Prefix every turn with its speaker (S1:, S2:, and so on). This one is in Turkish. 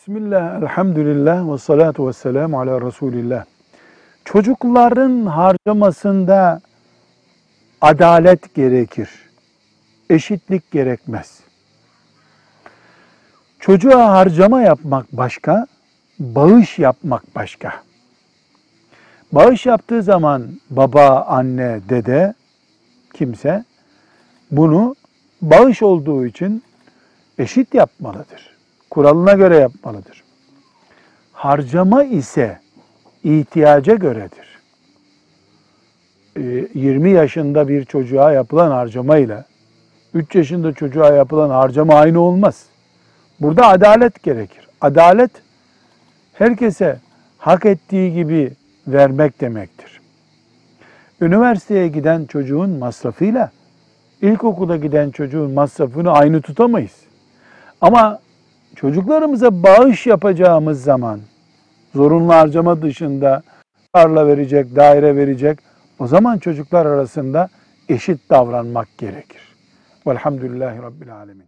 S1: Bismillah, elhamdülillah ve salatu ve selamu ala Resulillah. Çocukların harcamasında adalet gerekir. Eşitlik gerekmez. Çocuğa harcama yapmak başka, bağış yapmak başka. Bağış yaptığı zaman baba, anne, dede, kimse bunu bağış olduğu için eşit yapmalıdır. Kuralına göre yapmalıdır. Harcama ise ihtiyaca göredir. Ee, 20 yaşında bir çocuğa yapılan harcama ile 3 yaşında çocuğa yapılan harcama aynı olmaz. Burada adalet gerekir. Adalet herkese hak ettiği gibi vermek demektir. Üniversiteye giden çocuğun masrafıyla ilkokula giden çocuğun masrafını aynı tutamayız. Ama çocuklarımıza bağış yapacağımız zaman zorunlu harcama dışında tarla verecek, daire verecek o zaman çocuklar arasında eşit davranmak gerekir. Velhamdülillahi Rabbil Alemin.